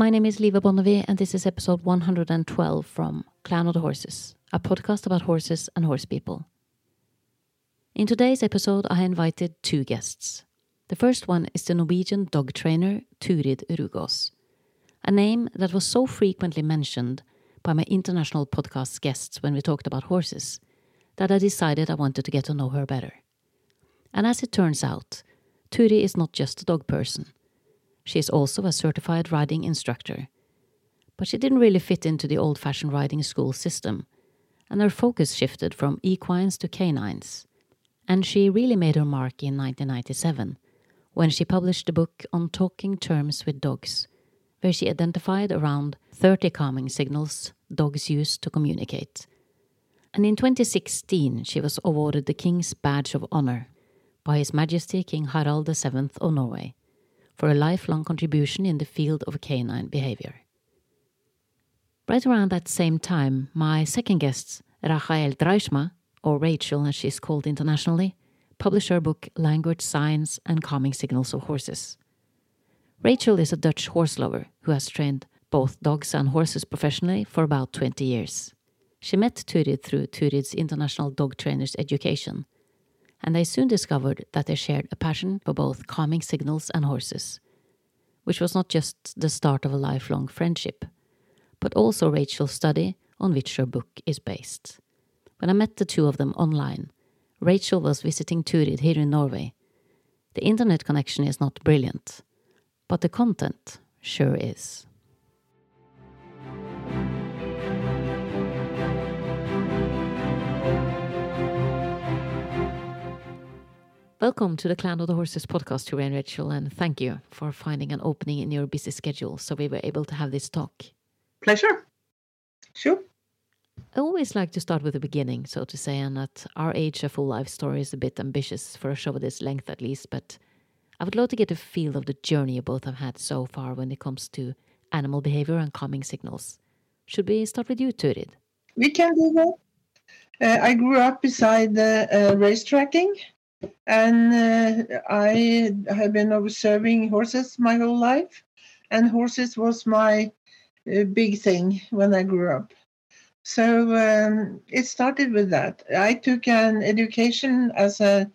My name is Liva Bonnevie, and this is episode 112 from Clan of the Horses, a podcast about horses and horse people. In today's episode, I invited two guests. The first one is the Norwegian dog trainer Turid Rugås, a name that was so frequently mentioned by my international podcast guests when we talked about horses that I decided I wanted to get to know her better. And as it turns out, Turid is not just a dog person. She is also a certified riding instructor. But she didn't really fit into the old fashioned riding school system, and her focus shifted from equines to canines. And she really made her mark in 1997 when she published a book on talking terms with dogs, where she identified around 30 calming signals dogs use to communicate. And in 2016, she was awarded the King's Badge of Honor by His Majesty King Harald VII of Norway for a lifelong contribution in the field of canine behavior. Right around that same time, my second guest, Rachael Draaisma, or Rachel as she's called internationally, published her book Language, Signs, and Calming Signals of Horses. Rachel is a Dutch horse lover who has trained both dogs and horses professionally for about 20 years. She met Turid through Turid's International Dog Trainers Education and they soon discovered that they shared a passion for both calming signals and horses, which was not just the start of a lifelong friendship, but also Rachel's study on which her book is based. When I met the two of them online, Rachel was visiting Turid here in Norway. The internet connection is not brilliant, but the content sure is. Welcome to the Clan of the Horses podcast, Turid and Rachel, and thank you for finding an opening in your busy schedule so we were able to have this talk. Pleasure. Sure. I always like to start with the beginning, so to say, and at our age, a full life story is a bit ambitious for a show of this length at least, but I would love to get a feel of the journey you both have had so far when it comes to animal behavior and calming signals. Should we start with you, Turid? We can do that. Uh, I grew up beside the uh, racetracking and uh, I have been observing horses my whole life, and horses was my uh, big thing when I grew up. So um, it started with that. I took an education as a,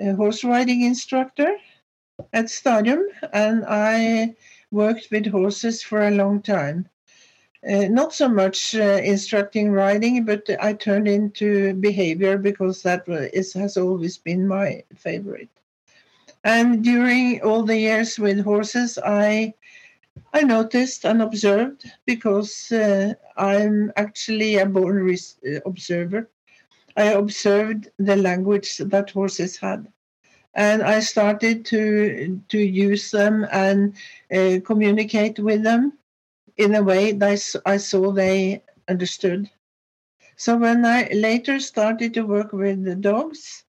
a horse riding instructor at Stadium, and I worked with horses for a long time. Uh, not so much uh, instructing riding, but I turned into behavior because that is, has always been my favorite. And during all the years with horses, I I noticed and observed because uh, I'm actually a born uh, observer. I observed the language that horses had, and I started to to use them and uh, communicate with them in a way I saw they understood. So when I later started to work with the dogs,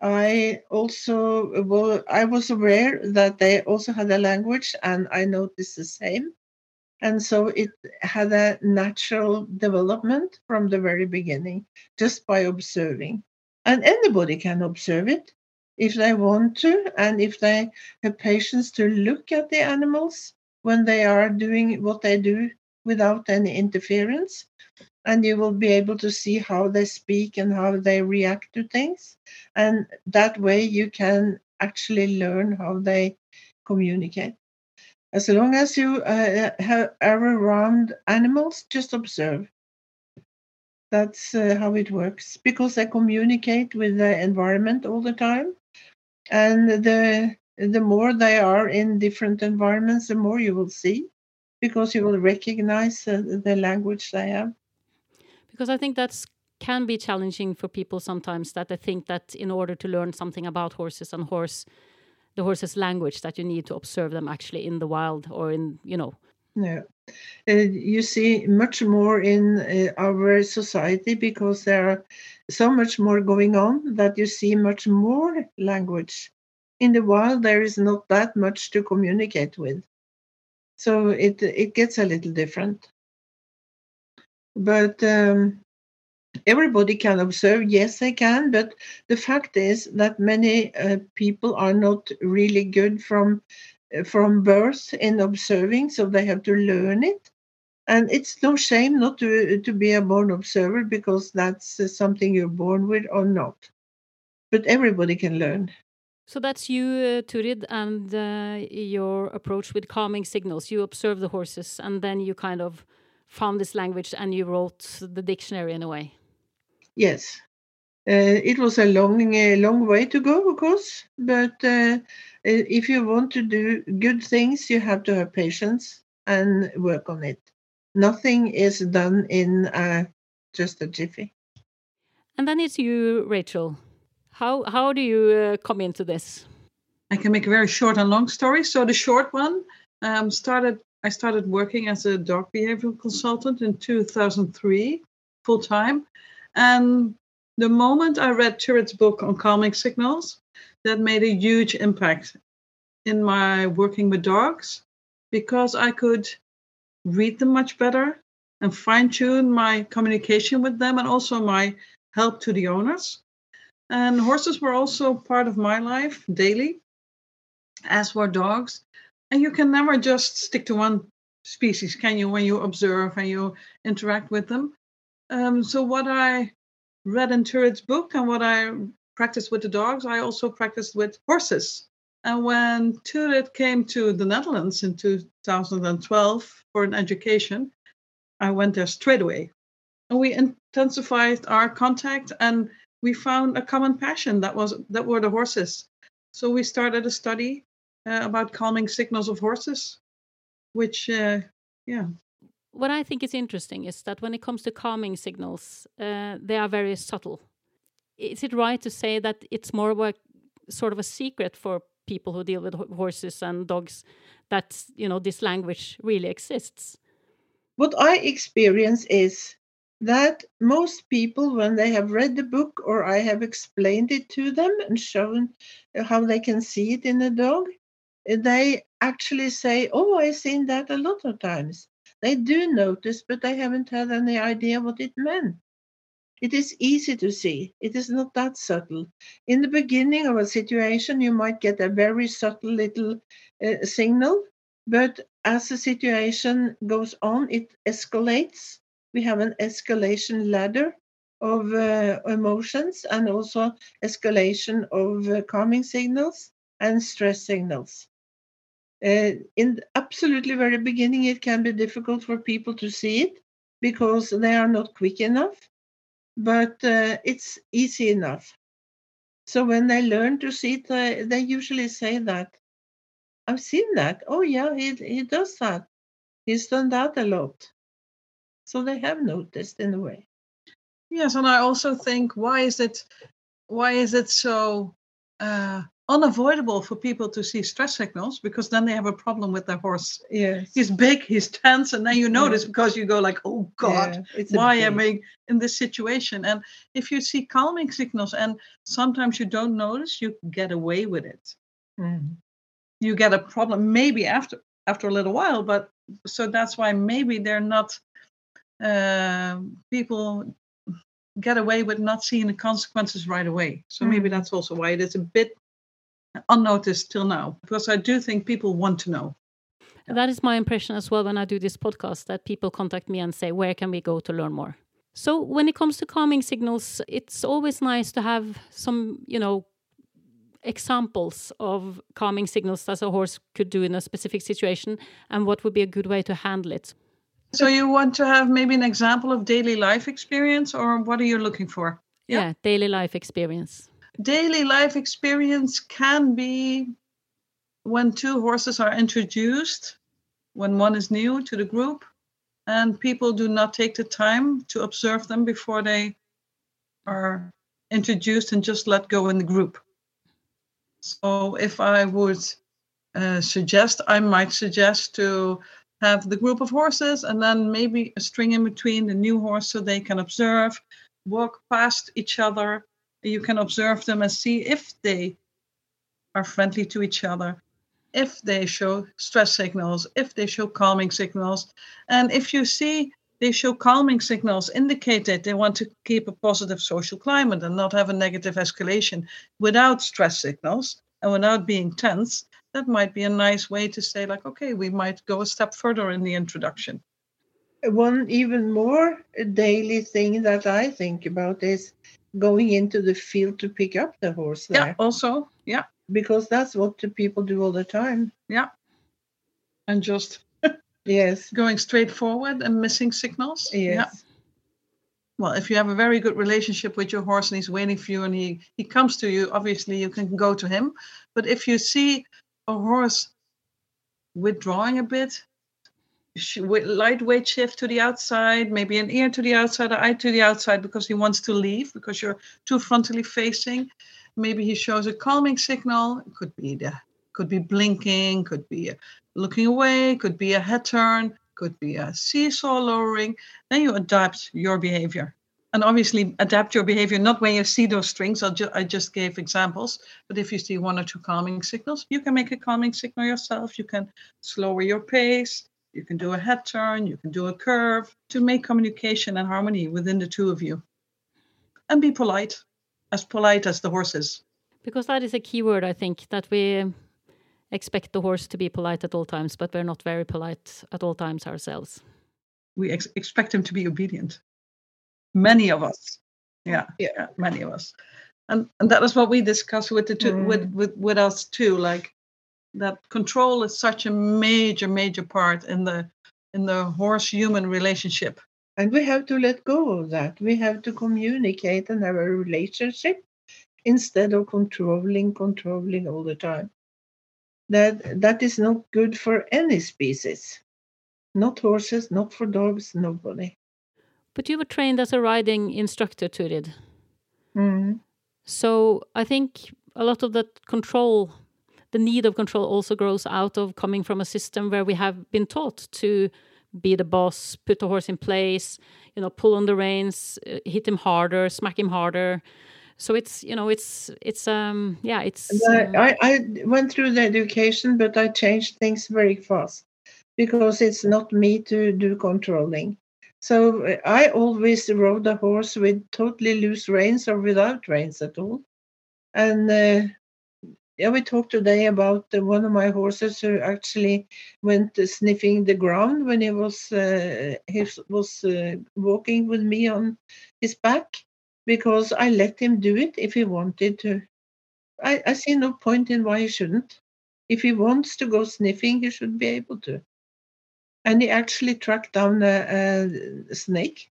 I also well I was aware that they also had a language and I noticed the same. And so it had a natural development from the very beginning, just by observing. And anybody can observe it if they want to, and if they have patience to look at the animals when they are doing what they do without any interference. And you will be able to see how they speak and how they react to things. And that way you can actually learn how they communicate. As long as you uh, have, are around animals, just observe. That's uh, how it works because they communicate with the environment all the time. And the the more they are in different environments, the more you will see because you will recognize uh, the language they have. Because I think that's can be challenging for people sometimes that they think that in order to learn something about horses and horse the horse's language that you need to observe them actually in the wild or in you know no uh, you see much more in uh, our society because there are so much more going on that you see much more language in the wild there is not that much to communicate with so it it gets a little different but um, everybody can observe yes they can but the fact is that many uh, people are not really good from from birth in observing, so they have to learn it. And it's no shame not to, to be a born observer because that's uh, something you're born with or not. But everybody can learn. So that's you, uh, Turid, and uh, your approach with calming signals. You observe the horses and then you kind of found this language and you wrote the dictionary in a way. Yes. Uh, it was a long, uh, long way to go, of course. But uh, if you want to do good things, you have to have patience and work on it. Nothing is done in uh, just a jiffy. And then it's you, Rachel. How how do you uh, come into this? I can make a very short and long story. So the short one um, started. I started working as a dog behavioral consultant in 2003, full time, and the moment I read Turid's book on calming signals, that made a huge impact in my working with dogs because I could read them much better and fine tune my communication with them and also my help to the owners. And horses were also part of my life daily, as were dogs. And you can never just stick to one species, can you, when you observe and you interact with them? Um, so, what I read in Turid's book and what I practiced with the dogs, I also practiced with horses. And when Turid came to the Netherlands in 2012 for an education, I went there straight away. And we intensified our contact and we found a common passion that was that were the horses. So we started a study uh, about calming signals of horses, which uh, yeah. What I think is interesting is that when it comes to calming signals, uh, they are very subtle. Is it right to say that it's more of a sort of a secret for people who deal with horses and dogs that you know this language really exists what i experience is that most people when they have read the book or i have explained it to them and shown how they can see it in a dog they actually say oh i've seen that a lot of times they do notice but they haven't had any idea what it meant it is easy to see. It is not that subtle. In the beginning of a situation, you might get a very subtle little uh, signal, but as the situation goes on, it escalates. We have an escalation ladder of uh, emotions and also escalation of uh, calming signals and stress signals. Uh, in absolutely very beginning, it can be difficult for people to see it because they are not quick enough but uh, it's easy enough. So when they learn to see it, uh, they usually say that. I've seen that. Oh, yeah, he, he does that. He's done that a lot. So they have noticed in a way. Yes, and I also think why is it why is it so uh, unavoidable for people to see stress signals because then they have a problem with their horse. Yes. He's big, he's tense, and then you notice yeah. because you go like, oh God, yeah, why am I in this situation? And if you see calming signals and sometimes you don't notice, you get away with it. Mm. You get a problem maybe after after a little while, but so that's why maybe they're not uh, people get away with not seeing the consequences right away. So mm. maybe that's also why it is a bit unnoticed till now because I do think people want to know. That is my impression as well when I do this podcast that people contact me and say, Where can we go to learn more? So, when it comes to calming signals, it's always nice to have some, you know, examples of calming signals that a horse could do in a specific situation and what would be a good way to handle it. So, you want to have maybe an example of daily life experience, or what are you looking for? yeah, yeah daily life experience daily life experience can be when two horses are introduced, when one is new to the group, and people do not take the time to observe them before they are introduced and just let go in the group. So, if I would uh, suggest, I might suggest to have the group of horses and then maybe a string in between the new horse so they can observe, walk past each other, you can observe them and see if they are friendly to each other, if they show stress signals, if they show calming signals. And if you see they show calming signals, indicate that they want to keep a positive social climate and not have a negative escalation without stress signals and without being tense, that might be a nice way to say like okay we might go a step further in the introduction One even more daily thing that I think about is going into the field to pick up the horse there yeah also yeah because that's what the people do all the time. Yeah. And just Yes. going straight forward and missing signals Yes. yeah well if you have a very good relationship with your horse and he's waiting for you and he he comes to you obviously you can go to him but if you see a horse withdrawing a bit lightweight shift to the outside maybe an ear to the outside or eye to the outside because he wants to leave because you're too frontally facing. Maybe he shows a calming signal. It could be the could be blinking could be looking away could be a head turn could be a seesaw lowering. Then you adapt your behavior and obviously adapt your behavior not when you see those strings. I'll ju- i just gave examples. But if you see one or two calming signals you can make a calming signal yourself. You can slower your pace. You can do a head turn. You can do a curve to make communication and harmony within the two of you. And be polite as polite as the horses Because that is a key word, I think, that we expect the horse to be polite at all times, but we're not very polite at all times ourselves. we ex- expect him to be obedient. Many of us, yeah, yeah, many of us, and and that is what we discuss with the two, mm. with with with us too. Like that control is such a major major part in the in the horse human relationship. And we have to let go of that. We have to communicate and have a relationship instead of controlling, controlling all the time. That that is not good for any species. Not horses, not for dogs, nobody. But you were trained as a riding instructor, Turid. Mm. So I think a lot of that control, the need of control, also grows out of coming from a system where we have been taught to be the boss, put the horse in place, you know, pull on the reins, uh, hit him harder, smack him harder. So it's you know it's it's um yeah it's um, I, I I went through the education, but I changed things very fast because it's not me to do controlling. So I always rode a horse with totally loose reins or without reins at all. And uh, yeah, we talked today about uh, one of my horses who actually went sniffing the ground when he was uh, he was uh, walking with me on his back because I let him do it if he wanted to. I, I see no point in why he shouldn't. If he wants to go sniffing, he should be able to. And he actually tracked down a, a snake.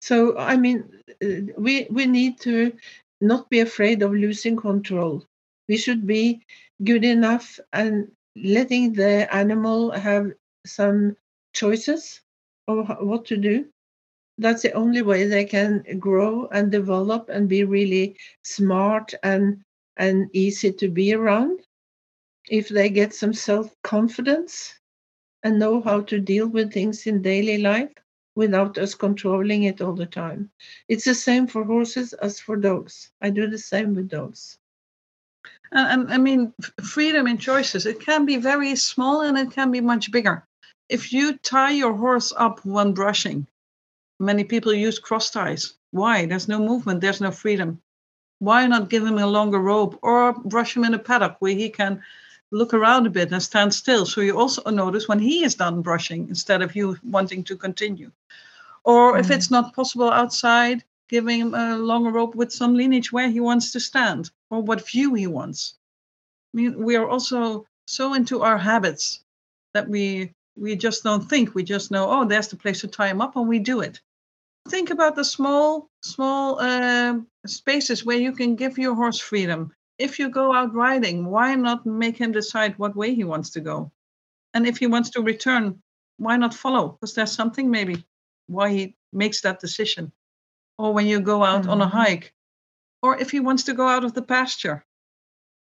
So I mean, uh, we we need to not be afraid of losing control. We should be good enough and letting the animal have some choices of what to do. That's the only way they can grow and develop and be really smart and and easy to be around. If they get some self confidence and know how to deal with things in daily life without us controlling it all the time. It's the same for horses as for dogs. I do the same with dogs. And, and I mean, freedom in choices. It can be very small and it can be much bigger. If you tie your horse up when brushing, many people use cross ties. Why? There's no movement, there's no freedom. Why not give him a longer rope or brush him in a paddock where he can look around a bit and stand still? So you also notice when he is done brushing instead of you wanting to continue. Or if Mhm. it's not possible outside, giving him a longer rope with some lineage where he wants to stand or what view he wants. I mean, we are also so into our habits that we we just don't think. We just know, oh, there's the place to tie him up, and we do it. Think about the small, small um spaces where you can give your horse freedom. If you go out riding, why not make him decide what way he wants to go? And if he wants to return, why not follow? Because there's something maybe why he makes that decision. Or when you go out on a Mhm. hike, or if he wants to go out of the pasture,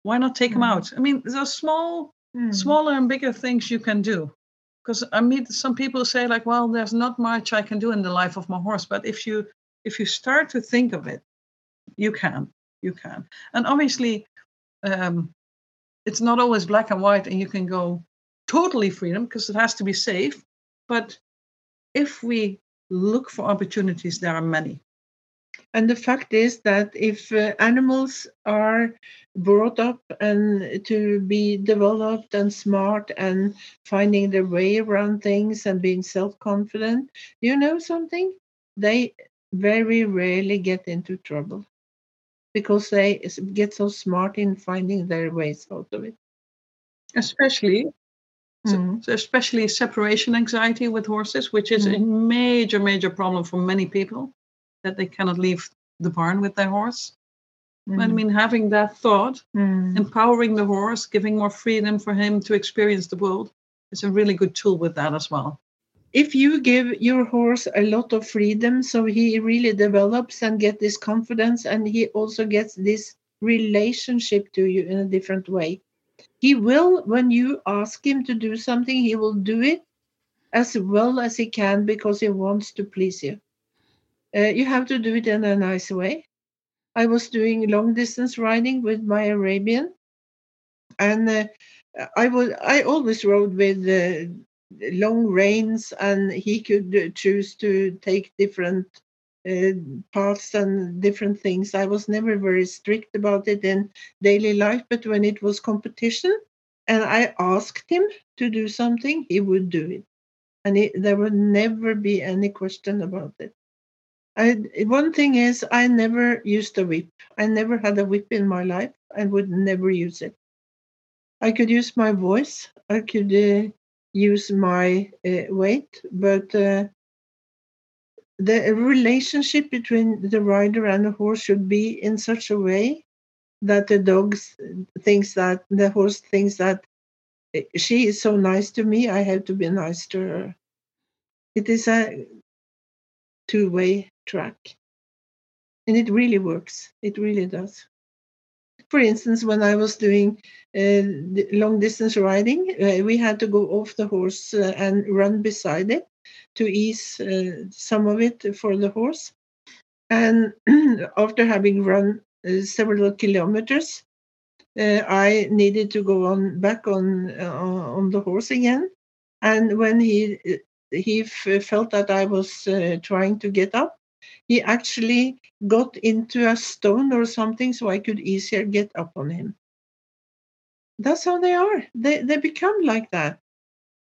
why not take him Mhm. out? I mean, there's small Mm. smaller and bigger things you can do because i meet some people say like well there's not much i can do in the life of my horse but if you if you start to think of it you can you can. And obviously um, it's not always black and white and you can go totally freedom because it has to be safe. But if we look for opportunities there are many. And the fact is that if uh, animals are brought up and to be developed and smart and finding their way around things and being self-confident, you know something? They very rarely get into trouble because they get so smart in finding their ways out of it. Especially so, Mhm. so especially separation anxiety with horses, which is a major, major problem for many people, that they cannot leave the barn with their horse. But I Mm. mean, having that thought, Mm. empowering the horse, giving more freedom for him to experience the world, is a really good tool with that as well. If you give your horse a lot of freedom so he really develops and get this confidence and he also gets this relationship to you in a different way. He will when you ask him to do something he will do it as well as he can because he wants to please you. Uh, you have to do it in a nice way. I was doing long distance riding with my arabian and uh, i was i always rode with uh, long reins and he could choose to take different uh, paths and different things. I was never very strict about it in daily life, but when it was competition and I asked him to do something, he would do it. And it, there would never be any question about it. I, one thing is, I never used a whip. I never had a whip in my life and would never use it. I could use my voice. I could uh, use my uh, weight, but uh, the relationship between the rider and the horse should be in such a way that the dog thinks that the horse thinks that eh, she is so nice to me, I have to be nice to her. It is a two way track. And it really works. It really does for instance, when I was doing uh, long distance riding, uh, we had to go off the horse uh, and run beside it to ease uh, some of it for the horse. And after having run uh, several kilometers, uh, I needed to go on back on on the horse again. And when he he felt that I was trying to get up, he actually got into a stone or something so I could easier get up on him. That's how they are. They, they become like that.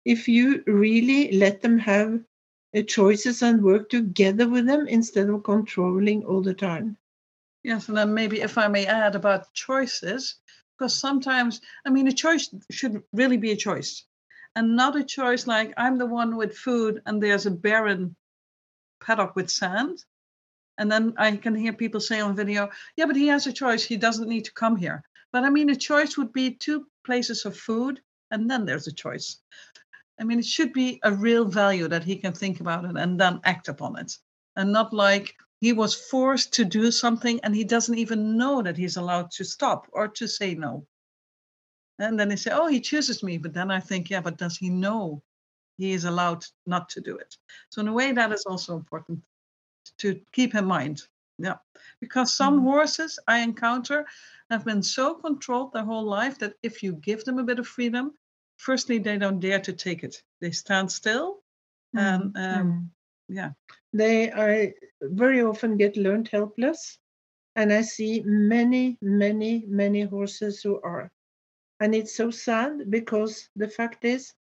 If you really let them have uh, choices and work together with them instead of controlling all the time. Yes, and then maybe if I may add about choices, because sometimes, I mean, a choice should really be a choice and not a choice like I'm the one with food and there's a barren paddock with sand. And then I can hear people say on video, yeah, but he has a choice. He doesn't need to come here. But I mean, a choice would be two places of food, and then there's a choice. I mean, it should be a real value that he can think about it and then act upon it. And not like he was forced to do something and he doesn't even know that he's allowed to stop or to say no. And then they say, oh, he chooses me. But then I think, yeah, but does he know he is allowed not to do it? So, in a way, that is also important to keep in mind. Yeah, because some mm. horses I encounter have been so controlled their whole life that if you give them a bit of freedom, firstly they don't dare to take it. They stand still, and um, mm. yeah, they are very often get learned helpless, and I see many, many, many horses who are, and it's so sad because the fact is,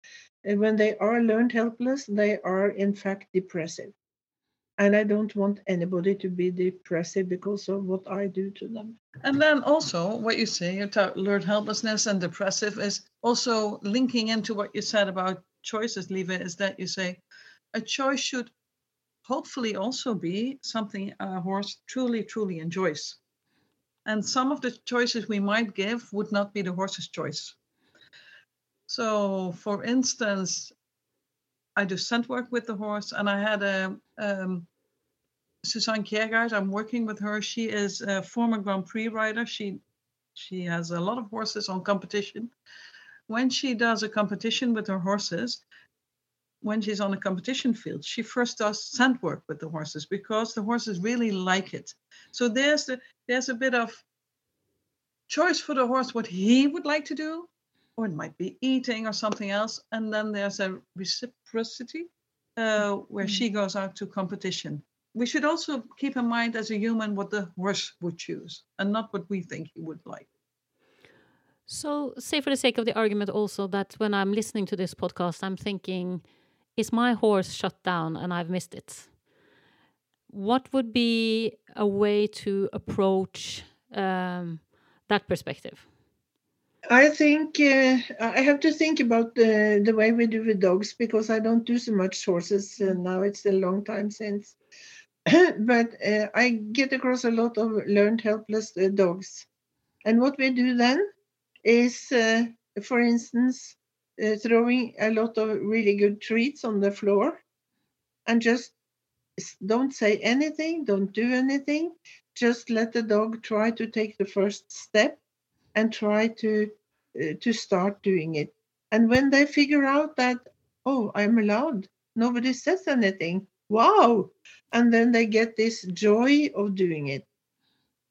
uh, when they are learned helpless, they are in fact depressive and I don't want anybody to be depressive because of what I do to them. And then also, what you say, talk, learned helplessness and depressive is also linking into what you said about choices, Liva, is that you say a choice should hopefully also be something a horse truly, truly enjoys. And some of the choices we might give would not be the horse's choice. So, for instance, I do scent work with the horse, and I had a um, Suzanne Kiergaard. I'm working with her. She is a former Grand Prix rider. She she has a lot of horses on competition. When she does a competition with her horses, when she's on a competition field, she first does scent work with the horses because the horses really like it. So there's the, there's a bit of choice for the horse what he would like to do, or it might be eating or something else. And then there's a reciprocity uh, where she goes out to competition. we should also keep in mind as a human what the horse would choose and not what we think he would like. So, say for the sake of the argument, also that when I'm listening to this podcast, I'm thinking, is my horse shut down and I've missed it? What would be a way to approach um, that perspective? I think uh, I have to think about the, the way we do with dogs because I don't do so much horses uh, now. It's a long time since. but uh, I get across a lot of learned helpless uh, dogs. And what we do then is, uh, for instance, uh, throwing a lot of really good treats on the floor and just don't say anything, don't do anything. Just let the dog try to take the first step and try to uh, to start doing it. And when they figure out that, oh, I'm allowed, nobody says anything. Wow! And then they get this joy of doing it.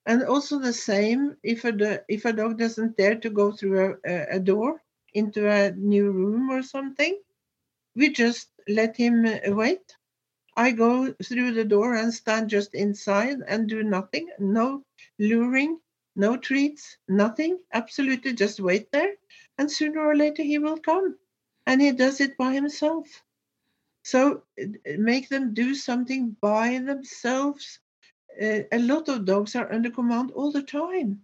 And also the same if a if a dog doesn't dare to go through a, a door into a new room or something, we just let him uh, wait. I go through the door and stand just inside and do nothing, no luring, no treats, nothing, absolutely just wait there. And sooner or later he will come. And he does it by himself. So make them do something by themselves. Uh, a lot of dogs are under command all the time,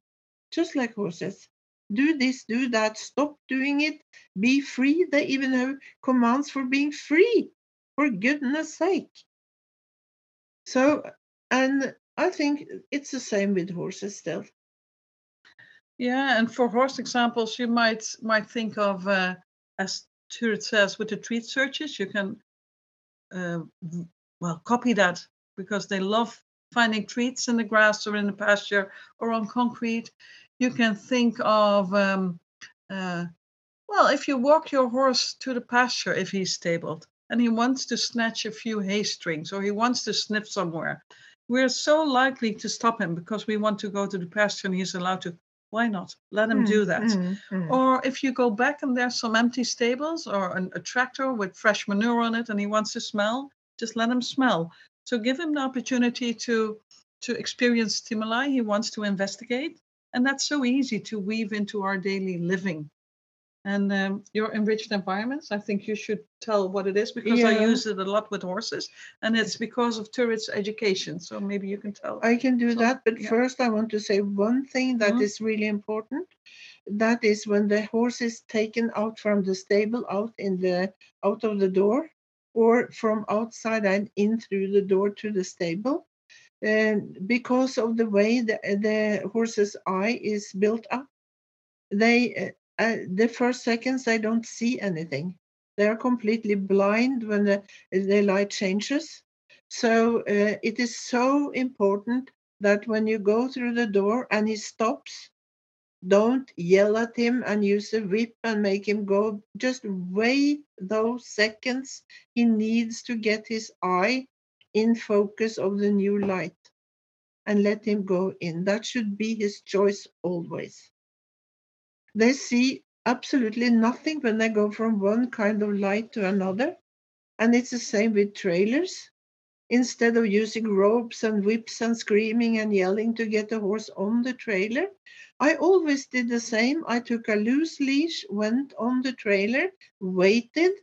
just like horses. Do this, do that, stop doing it, be free. They even have commands for being free, for goodness sake. So, and I think it's the same with horses still. Yeah, and for horse examples, you might might think of uh, as Turid says with the treat searches, you can uh, well copy that because they love finding treats in the grass or in the pasture or on concrete. You can think of um, uh, well, if you walk your horse to the pasture if he's stabled and he wants to snatch a few hay strings or he wants to sniff somewhere, we're so likely to stop him because we want to go to the pasture and he's allowed to why not? Let him mm, do that. mm, mm. or if you go back and there's some empty stables or an, a tractor with fresh manure on it and he wants to smell just let him smell. So give him the opportunity to to experience stimuli he wants to investigate and that's so easy to weave into our daily living and um, your enriched environments, I think you should tell what it is because yeah. I use it a lot with horses, and it's because of Turid's education. So maybe you can tell. I can do so, that, but yeah. first I want to say one thing that mm-hmm. is really important. That is when the horse is taken out from the stable, out in the out of the door, or from outside and in through the door to the stable. And because of the way the, the horse's eye is built up, they uh, uh, the first seconds they don't see anything. They are completely blind when the, the light changes. So uh, it is so important that when you go through the door and he stops, don't yell at him and use a whip and make him go. Just wait those seconds he needs to get his eye in focus of the new light and let him go in. That should be his choice always. They see absolutely nothing when they go from one kind of light to another. And it's the same with trailers. Instead of using ropes and whips and screaming and yelling to get the horse on the trailer, I always did the same. I took a loose leash, went on the trailer, waited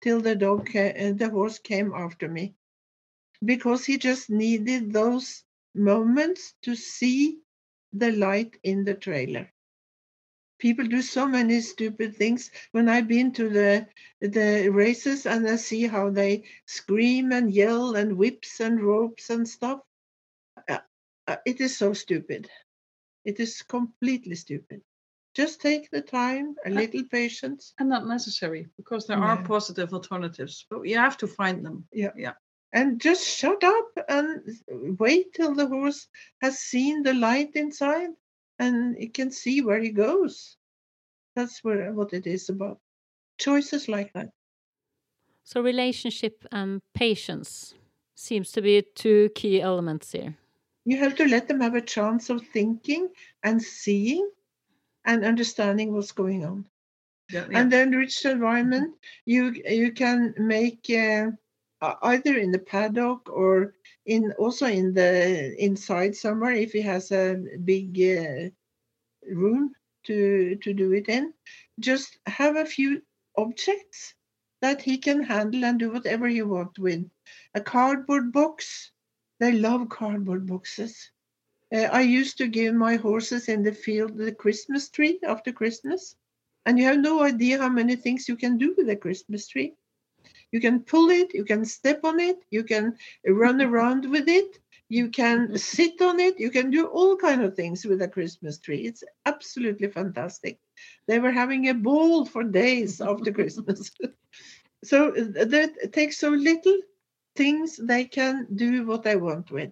till the dog, uh, the horse came after me, because he just needed those moments to see the light in the trailer people do so many stupid things. When I've been to the the races and I see how they scream and yell and whips and ropes and stuff, uh, uh, it is so stupid. It is completely stupid. Just take the time, a little patience. And not necessary because there yeah. are positive alternatives, but you have to find them. Yeah. Yeah. And just shut up and wait till the horse has seen the light inside and he can see where he goes. That's where, what it is about. Choices like that. So, relationship and patience seems to be two key elements here. You have to let them have a chance of thinking and seeing and understanding what's going on. Yeah, yeah. And then, rich environment, you you can make uh, either in the paddock or in also in the inside somewhere if he has a big uh, room to to do it in. Just have a few objects that he can handle and do whatever he wants with. A cardboard box. They love cardboard boxes. Uh, I used to give my horses in the field the Christmas tree after Christmas. And you have no idea how many things you can do with a Christmas tree. You can pull it, you can step on it, you can run mm-hmm. around with it, you can mm-hmm. sit on it, you can do all kind of things with a Christmas tree. It's absolutely fantastic. They were having a ball for days after Christmas. so uh, that takes so little things they can do what they want with.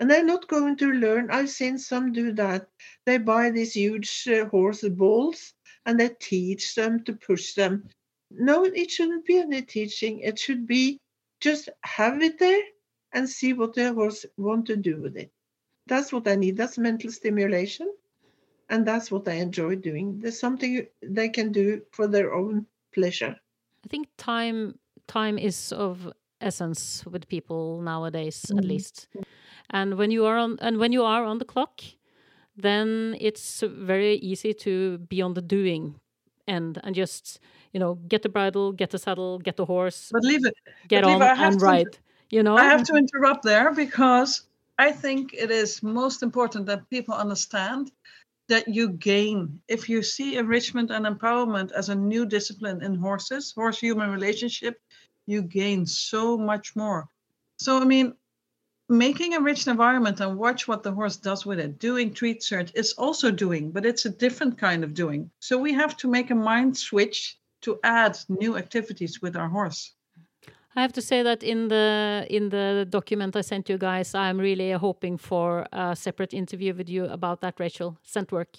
And they're not going to learn. I've seen some do that. They buy these huge uh, horse balls and they teach them to push them. No, it shouldn't be any teaching. It should be just have it there and see what the horse want to do with it. That's what I need. That's mental stimulation. And that's what I enjoy doing. There's something they can do for their own pleasure. I think time time is of essence with people nowadays, mm. at least. And when you are on and when you are on the clock, then it's very easy to be on the doing end and just you know get the bridle, get the saddle, get the horse, but leave it, get on and ride. You know, I have to interrupt there because I think it is most important that people understand that you gain if you see enrichment and empowerment as a new discipline in horses, horse human relationship, you gain so much more. So, I mean, making a rich environment and watch what the horse does with it. Doing treat search is also doing, but it's a different kind of doing. So we have to make a mind switch to add new activities with our horse. I have to say that in the in the document I sent you guys, I'm really hoping for a separate interview with you about that, Rachel. Scent work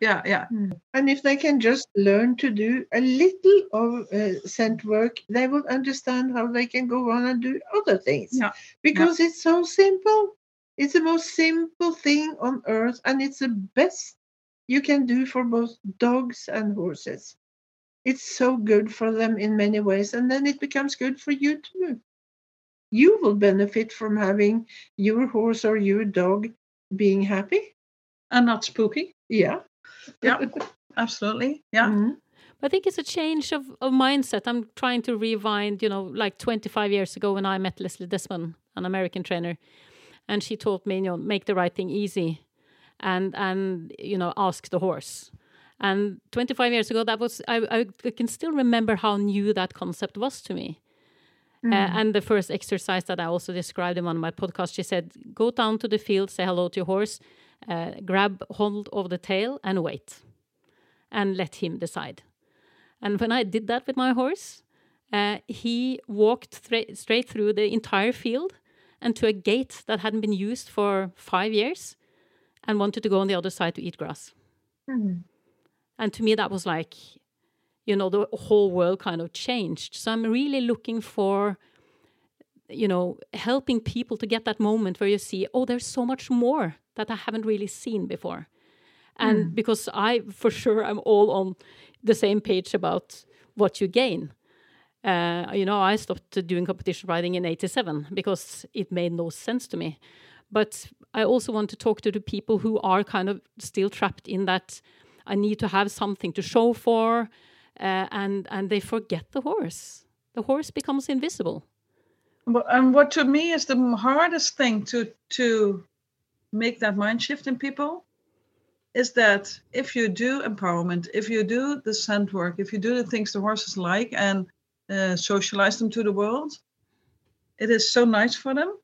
yeah yeah. Hmm. and if they can just learn to do a little of uh, scent work they will understand how they can go on and do other things. Yeah. because yeah. it's so simple. It's the most simple thing on earth and it's the best you can do for both dogs and horses. It's so good for them in many ways and then it becomes good for you too. You will benefit from having your horse or your dog being happy. And not spooky. Yeah yeah, absolutely. Yeah. Mm-hmm. I think it's a change of, of mindset. I'm trying to rewind, you know, like 25 years ago when I met Leslie Desmond, an American trainer, and she taught me, you know, make the right thing easy, and and you know, ask the horse. And 25 years ago, that was I, I can still remember how new that concept was to me. Mm. Uh, and the first exercise that I also described in one of my podcasts, she said, "Go down to the field, say hello to your horse, uh, grab hold of the tail and wait and let him decide. And when I did that with my horse, uh, he walked straight through the entire field and to a gate that hadn't been used for five years and wanted to go on the other side to eat grass. Mm. And to me, that was like, you know, the whole world kind of changed. So I'm really looking for, you know, helping people to get that moment where you see, oh, there's so much more that I haven't really seen before. And mm. because I, for sure, I'm all on the same page about what you gain. Uh, you know, I stopped doing competition riding in 87 because it made no sense to me. But I also want to talk to the people who are kind of still trapped in that I need to have something to show for, uh, and and they forget the horse. The horse becomes invisible. And what to me is the hardest thing to to make that mind shift in people is that if you do empowerment, if you do the scent work, if you do the things the horses like and uh, socialize them to the world, it is so nice for them.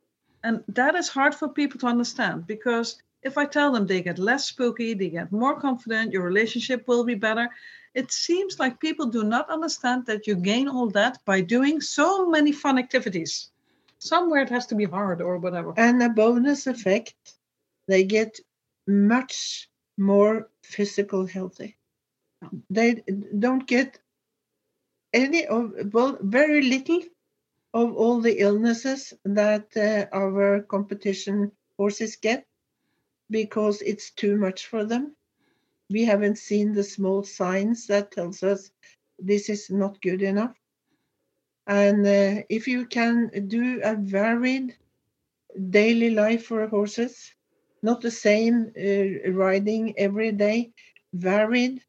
And that is hard for people to understand because if I tell them they get less spooky, they get more confident, your relationship will be better, it seems like people do not understand that you gain all that by doing so many fun activities. Somewhere it has to be hard or whatever. And a bonus effect they get much more physical healthy. They don't get any of, well, very little of all the illnesses that uh, our competition horses get because it's too much for them. We haven't seen the small signs that tells us this is not good enough. And uh, if you can do a varied daily life for horses, not the same uh, riding every day, varied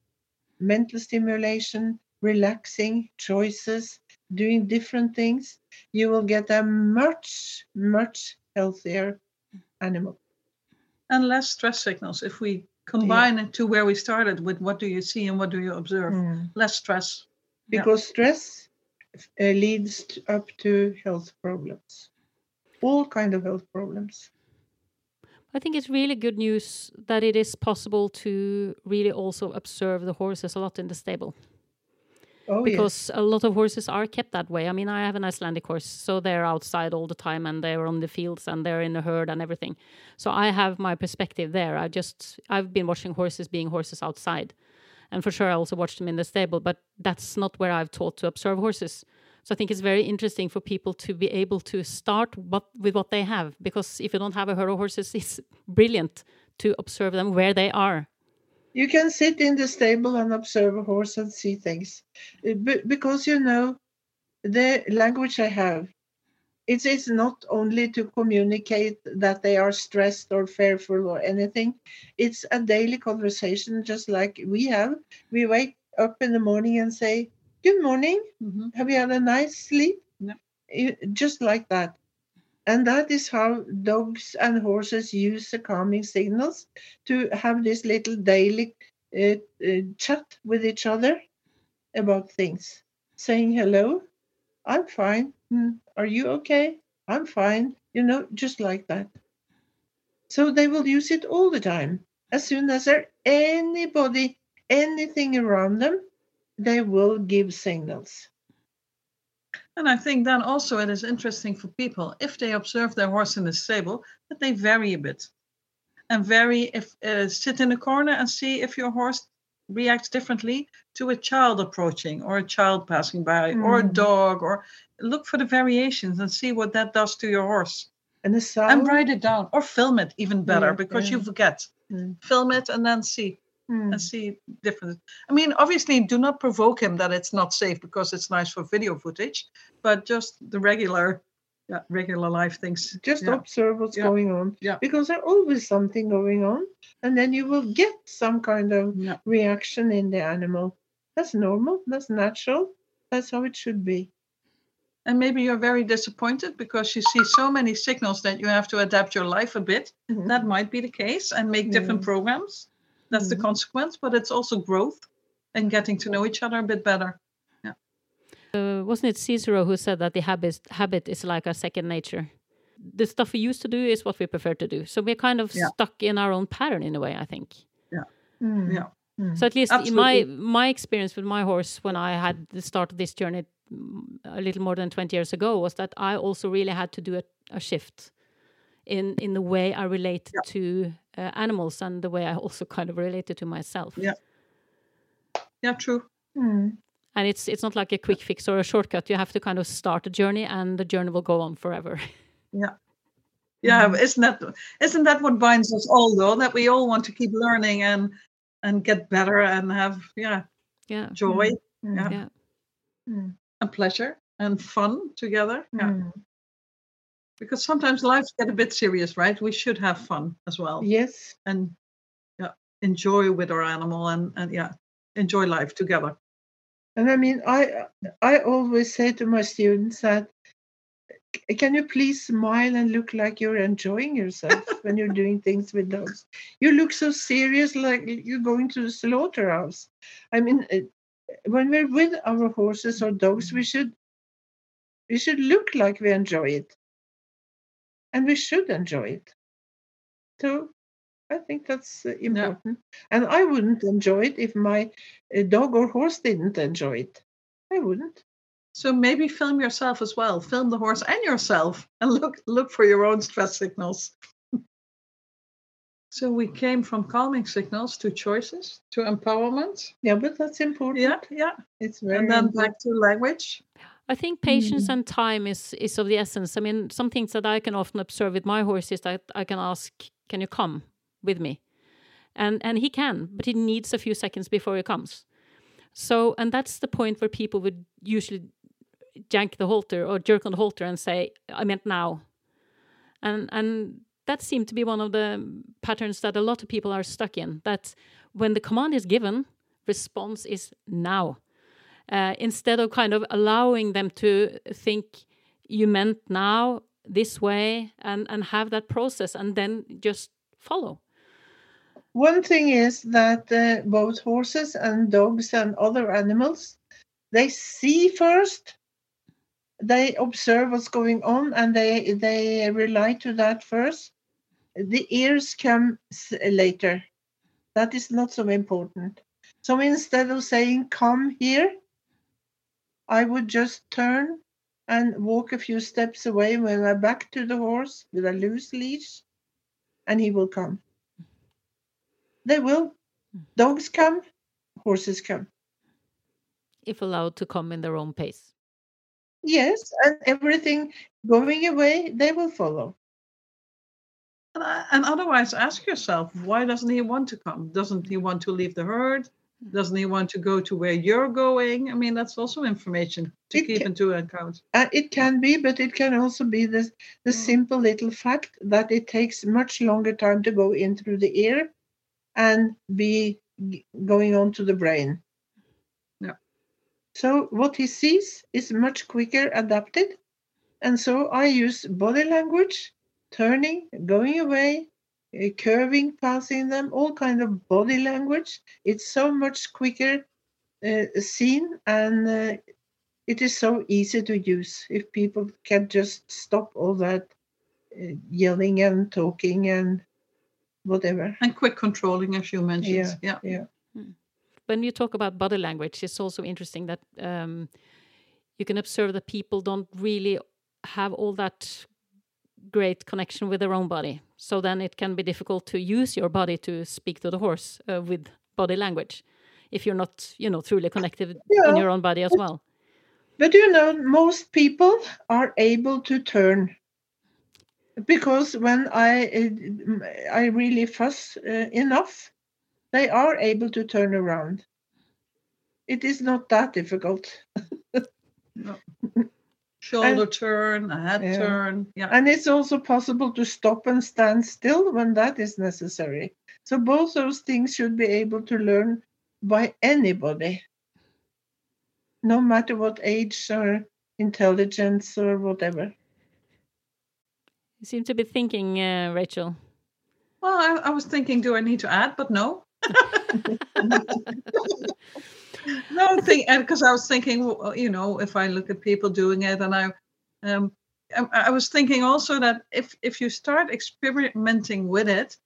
mental stimulation, relaxing choices, doing different things, you will get a much, much healthier animal. And less stress signals if we combine it to where we started with what do you see and what do you observe. Mm. Less stress. Yeah. Because stress uh, leads to, up to health problems, all kind of health problems. I think it's really good news that it is possible to really also observe the horses a lot in the stable. Oh, because a lot of horses are kept that way. I mean, I have an Icelandic horse, so they're outside all the time and they're on the fields and they're in the herd and everything. So I have my perspective there. I just I've been watching horses being horses outside, and for sure I also watch them in the stable. But that's not where I've taught to observe horses. So I think it's very interesting for people to be able to start what, with what they have, because if you don't have a herd of horses, it's brilliant to observe them where they are. You can sit in the stable and observe a horse and see things. Uh, because you know the language i have it is not only to communicate that they are stressed or fearful or anything. It's a daily conversation just like we have. We wake up in the morning and say good morning Mhm. have you had a nice sleep. You- just like that and that is how dogs and horses use the calming signals to have this little daily uh, uh, chat with each other about things, saying hello, I'm fine. "Hmm, Are you okay? I'm fine. You know, just like that. So they will use it all the time. As soon as there anybody, anything around them, they will give signals. And I think then also it is interesting for people if they observe their horse in the stable that they vary a bit, and vary if uh, sit in a corner and see if your horse reacts differently to a child approaching or a child passing by or a Mhm. dog or look for the variations and see what that does to your horse And the sound. and write it down or film it even better Yeah, because you forget Mm. film it and then see Hmm. and see different. I mean, obviously, do not provoke him that it's not safe because it's nice for video footage, but just the regular, yeah, regular life things. just yeah. observe what's Yeah. going on Yeah. because there's always something going on and then you will get some kind of Yeah. reaction in the animal that's normal that's natural that's how it should be And maybe you're very disappointed because you see so many signals that you have to adapt your life a bit. Mhm. That might be the case and make different Yeah. programs. That's the Mhm. consequence, but it's also growth and getting to know each other a bit better. Uh, wasn't it Cicero who said that the habit habit is like a second nature? The stuff we used to do is what we prefer to do. So we're kind of Yeah. stuck in our own pattern in a way, I think. Mm. Yeah. Mm. So at least in my my experience with my horse when I had the start of this journey mm, a little more than 20 years ago was that I also really had to do a, a shift in in the way I related to uh, animals and the way I also kind of related to myself. Yeah. Yeah, true. Mm. And it's it's not like a quick fix or a shortcut. You have to kind of start a journey and the journey will go on forever. Yeah, but isn't that isn't that what binds us all though? That we all want to keep learning and and get better and have yeah yeah. joy Mm. Yeah. Yeah. Mm. and pleasure and fun together. Yeah. Because sometimes lives get a bit serious, right? We should have fun as well. Yes. And yeah, enjoy with our animal and and yeah, enjoy life together. and i mean i i always say to my students that can you please smile and look like you're enjoying yourself when you're doing things with dogs? You look so serious like you're going to the slaughterhouse. I mean when we're with our horses or dogs we should we should look like we enjoy it and we should enjoy it so i think that's uh, important and i wouldn't enjoy it if my uh, dog or horse didn't enjoy it i wouldn't So maybe film yourself as well. Film the horse and yourself and look look for your own stress signals. so we came from calming signals to choices to empowerment. yeah but that's important Yeah, yeah. it's very and then important. back to language. I think patience Mm. and time is is of the essence. I mean, some things that I can often observe with my horse is that I can ask, "Can you come with me?" And and he can, but he needs a few seconds before he comes. So, and that's the point where people would usually jank the halter or jerk on the halter and say, "I meant now," and and that seemed to be one of the patterns that a lot of people are stuck in. That when the command is given, response is now. Uh, instead of kind of allowing them to think you meant now this way and and have that process and then just follow. One thing is that uh, both horses and dogs and other animals they see first they observe what's going on and they they rely to that first. The ears come later. That is not so important. So instead of saying come here i would just turn and walk a few steps away when I'm back to the horse with a loose leash, and he will come. They will. Dogs come, horses come. If allowed to come in their own pace. Yes, and everything going away, they will follow. And otherwise, ask yourself, why doesn't he want to come? Doesn't he want to leave the herd? Doesn't he want to go to where you're going? I mean, that's also information to It keep ca- into account. Uh, it can be, but it can also be the, the Mm. simple little fact that it takes much longer time to go in through the ear and be going on to the brain. Yeah. So what he sees is much quicker adapted. And so I use body language, turning, going away, curving, passing them, all kind of body language. It's so much quicker uh, seen and uh, it is so easy to use if people can just stop all that uh, yelling and talking and whatever. And quick controlling, as you mentioned. Yeah, yeah. yeah. when you talk about body language, it's also interesting that um, you can observe that people don't really have all that great connection with their own body. So then it can be difficult to use your body to speak to the horse uh, with body language if you're not, you know, truly connected in your own body as well. But you know, most people are able to turn because when I uh, I really fuss uh, enough, they are able to turn around. It is not that difficult, Shoulder turn, a head Yeah. turn. Yeah. and it's also possible to stop and stand still when that is necessary. So both those things should be able to learn by anybody, no matter what age or intelligence or whatever. You seem to be thinking, uh, Rachel. Well, I, I was thinking, do I need to add? But no. no thing because i was thinking you know if i look at people doing it and i um I, I was thinking also that if if you start experimenting with it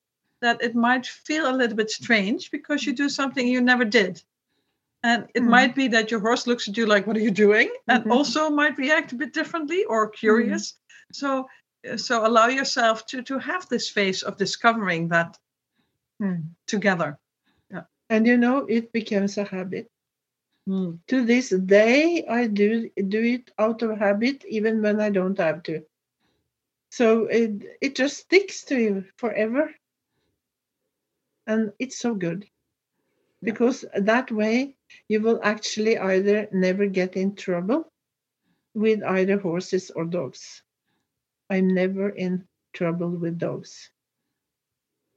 that it might feel a little bit strange because you do something you never did and it Mhm. might be that your horse looks at you like what are you doing and Mhm. also might react a bit differently or curious so so allow yourself to to have this phase of discovering that Hmm. together And you know, it becomes a habit. Hmm. To this day, I do do it out of habit, even when I don't have to. So it it just sticks to you forever, and it's so good because that way you will actually either never get in trouble with either horses or dogs. I'm never in trouble with dogs.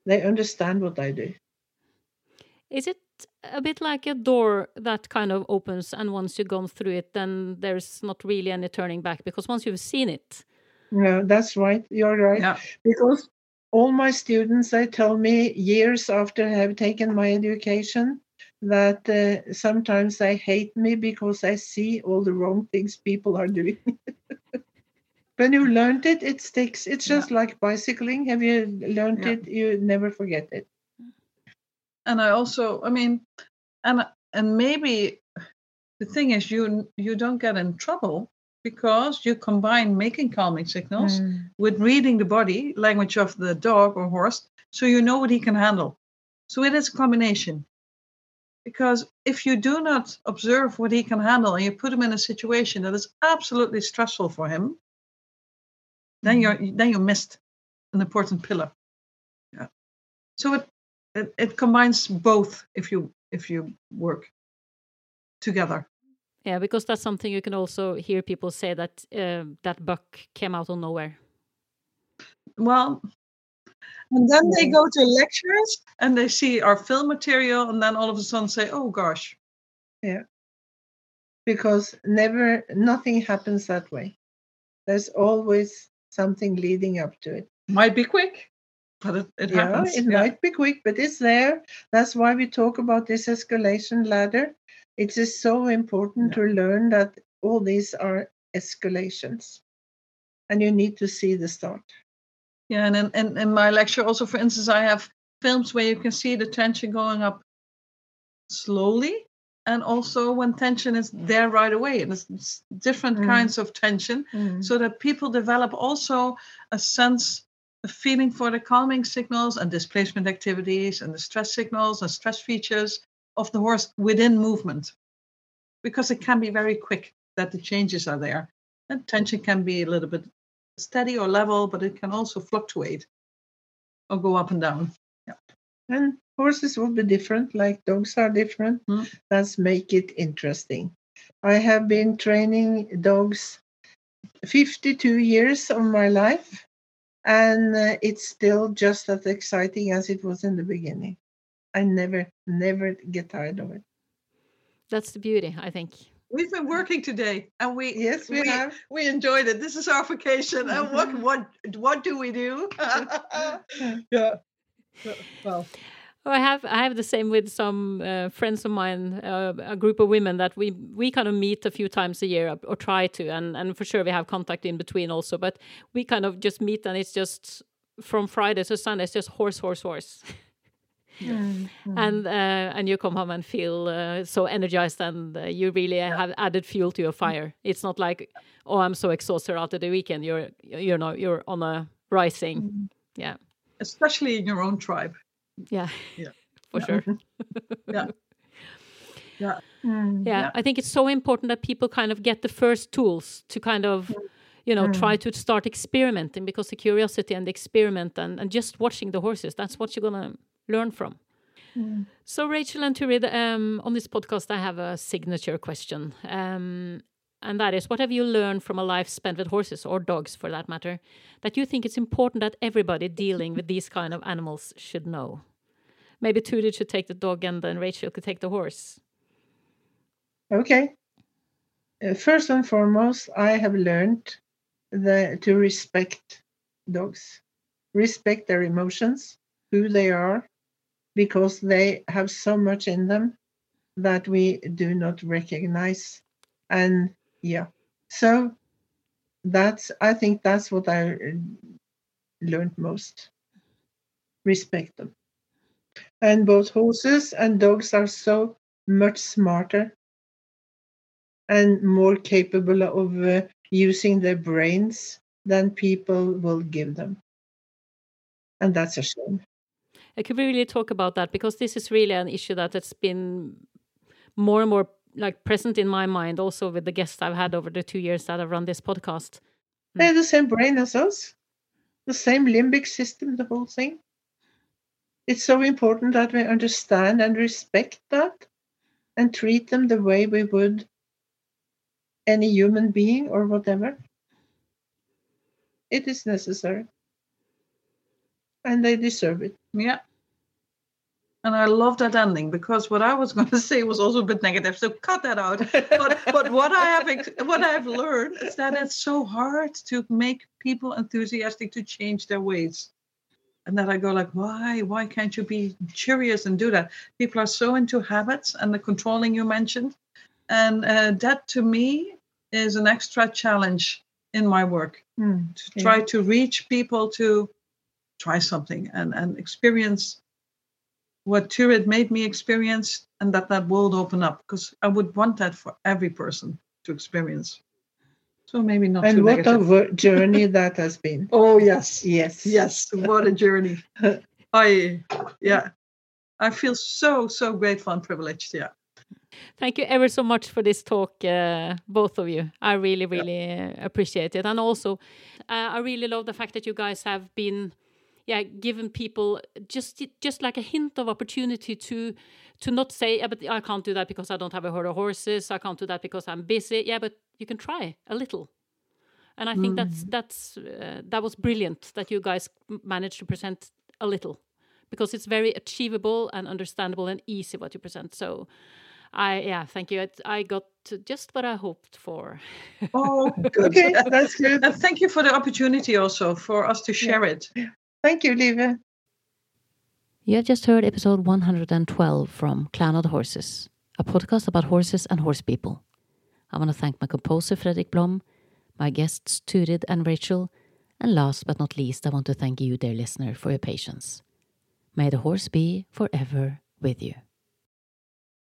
They understand what I do. Is it a bit like a door that kind of opens, and once you've gone through it, then there's not really any turning back because once you've seen it, Yeah, that's right. You're right. yeah because all my students they tell me years after I have taken my education that uh, sometimes they hate me because I see all the wrong things people are doing. when you learned it, it sticks. It's just like bicycling. Have you learned Yeah. it? You never forget it. And I also, I mean, and and maybe the thing is, you you don't get in trouble because you combine making calming signals Mm. with reading the body language of the dog or horse, so you know what he can handle. So it is a combination. Because if you do not observe what he can handle and you put him in a situation that is absolutely stressful for him, then you're then you missed an important pillar. Yeah. So it, it it combines both if you if you work together. Yeah, because that's something you can also hear people say that uh, that buck came out of nowhere. Well, and then they go to lectures and they see our film material, and then all of a sudden say, "Oh gosh." Yeah. Because never, nothing happens that way. There's always something leading up to it. Might be quick, but it, it yeah, happens. it yeah. might be quick, but it's there. That's why we talk about this escalation ladder. It is so important Yeah. to learn that all these are escalations. And you need to see the start. Yeah, and in, in, in my lecture, also, for instance, I have films where you can see the tension going up slowly, and also when tension is there right away, and it's, different Mm. kinds of tension, so that people develop also a sense, a feeling for the calming signals and displacement activities and the stress signals and stress features of the horse within movement, because it can be very quick that the changes are there, and tension can be a little bit steady or level, but it can also fluctuate or go up and down. Yeah. And horses will be different, like dogs are different. Mm. That's make it interesting. I have been training dogs 52 years of my life, and uh, it's still just as exciting as it was in the beginning. I never, never get tired of it. That's the beauty, I think. We've been working today, and we Yes, we have. we enjoyed it. This is our vacation, and what what what do we do? yeah. Well, I have I have the same with some uh, friends of mine, uh, a group of women that we we kind of meet a few times a year or try to, and and for sure we have contact in between also. But we kind of just meet, and it's just from Friday to Sunday, it's just horse, horse, horse, Mm, mm. and uh, and you come home and feel uh, so energized, and uh, you really have added fuel to your fire. It's not like oh I'm so exhausted after the weekend. You're you know you're on a rising, yeah, especially in your own tribe. Yeah, Yeah. for Yeah. sure. Yeah. Yeah. Mm. yeah, Yeah. i think it's so important that people kind of get the first tools to kind of you know Mm. try to start experimenting because the curiosity and the experiment and, and just watching the horses that's what you're gonna learn from Mm. so rachel and turid um, on this podcast i have a signature question um, and that is what have you learned from a life spent with horses or dogs for that matter that you think it's important that everybody dealing with these kind of animals should know maybe Turid should take the dog and then rachel could take the horse Okay. Uh, first and foremost, I have learned the, to respect dogs, respect their emotions, who they are, because they have so much in them that we do not recognize. And yeah, so that's, I think that's what I learned most respect them. And both horses and dogs are so much smarter and more capable of uh, using their brains than people will give them. And that's a shame. I could really talk about that because this is really an issue that has been more and more like present in my mind also with the guests I've had over the two years that I've run this podcast. They have the same brain as us, the same limbic system, the whole thing. It's so important that we understand and respect that and treat them the way we would any human being or whatever. It is necessary. And they deserve it. Yeah. And I love that ending because what I was going to say was also a bit negative, so cut that out. But but what I have what I've learned is that it's so hard to make people enthusiastic to change their ways, and that I go like, why why can't you be curious and do that? People are so into habits and the controlling you mentioned, and uh, that to me is an extra challenge in my work Hmm. to Yeah. try to reach people to try something and, and experience what Turid made me experience and that that world open up because I would want that for every person to experience. So maybe not too And what a negative. wo- journey that has been. oh yes, Yes. yes, what a journey. I yeah, I feel so so grateful and privileged. Yeah, Thank you ever so much for this talk, uh, both of you. I really, really uh, appreciate it. And also, uh, I really love the fact that you guys have been yeah given people just just like a hint of opportunity to to not say yeah, but i can't do that because i don't have a herd of horses i can't do that because i'm busy yeah but you can try a little and i think that's that's uh, that was brilliant that you guys managed to present a little because it's very achievable and understandable and easy what you present so I yeah, thank you. It, I got just what I hoped for. Oh, good. Okay, that's good. And thank you for the opportunity also for us to share it. Thank you, Liva. You have just heard episode 112 from Clan of the Horses, a podcast about horses and horse people. I want to thank my composer Fredrik Blom, my guests Turid and Rachel, and last but not least, I want to thank you, dear listener, for your patience. May the horse be forever with you.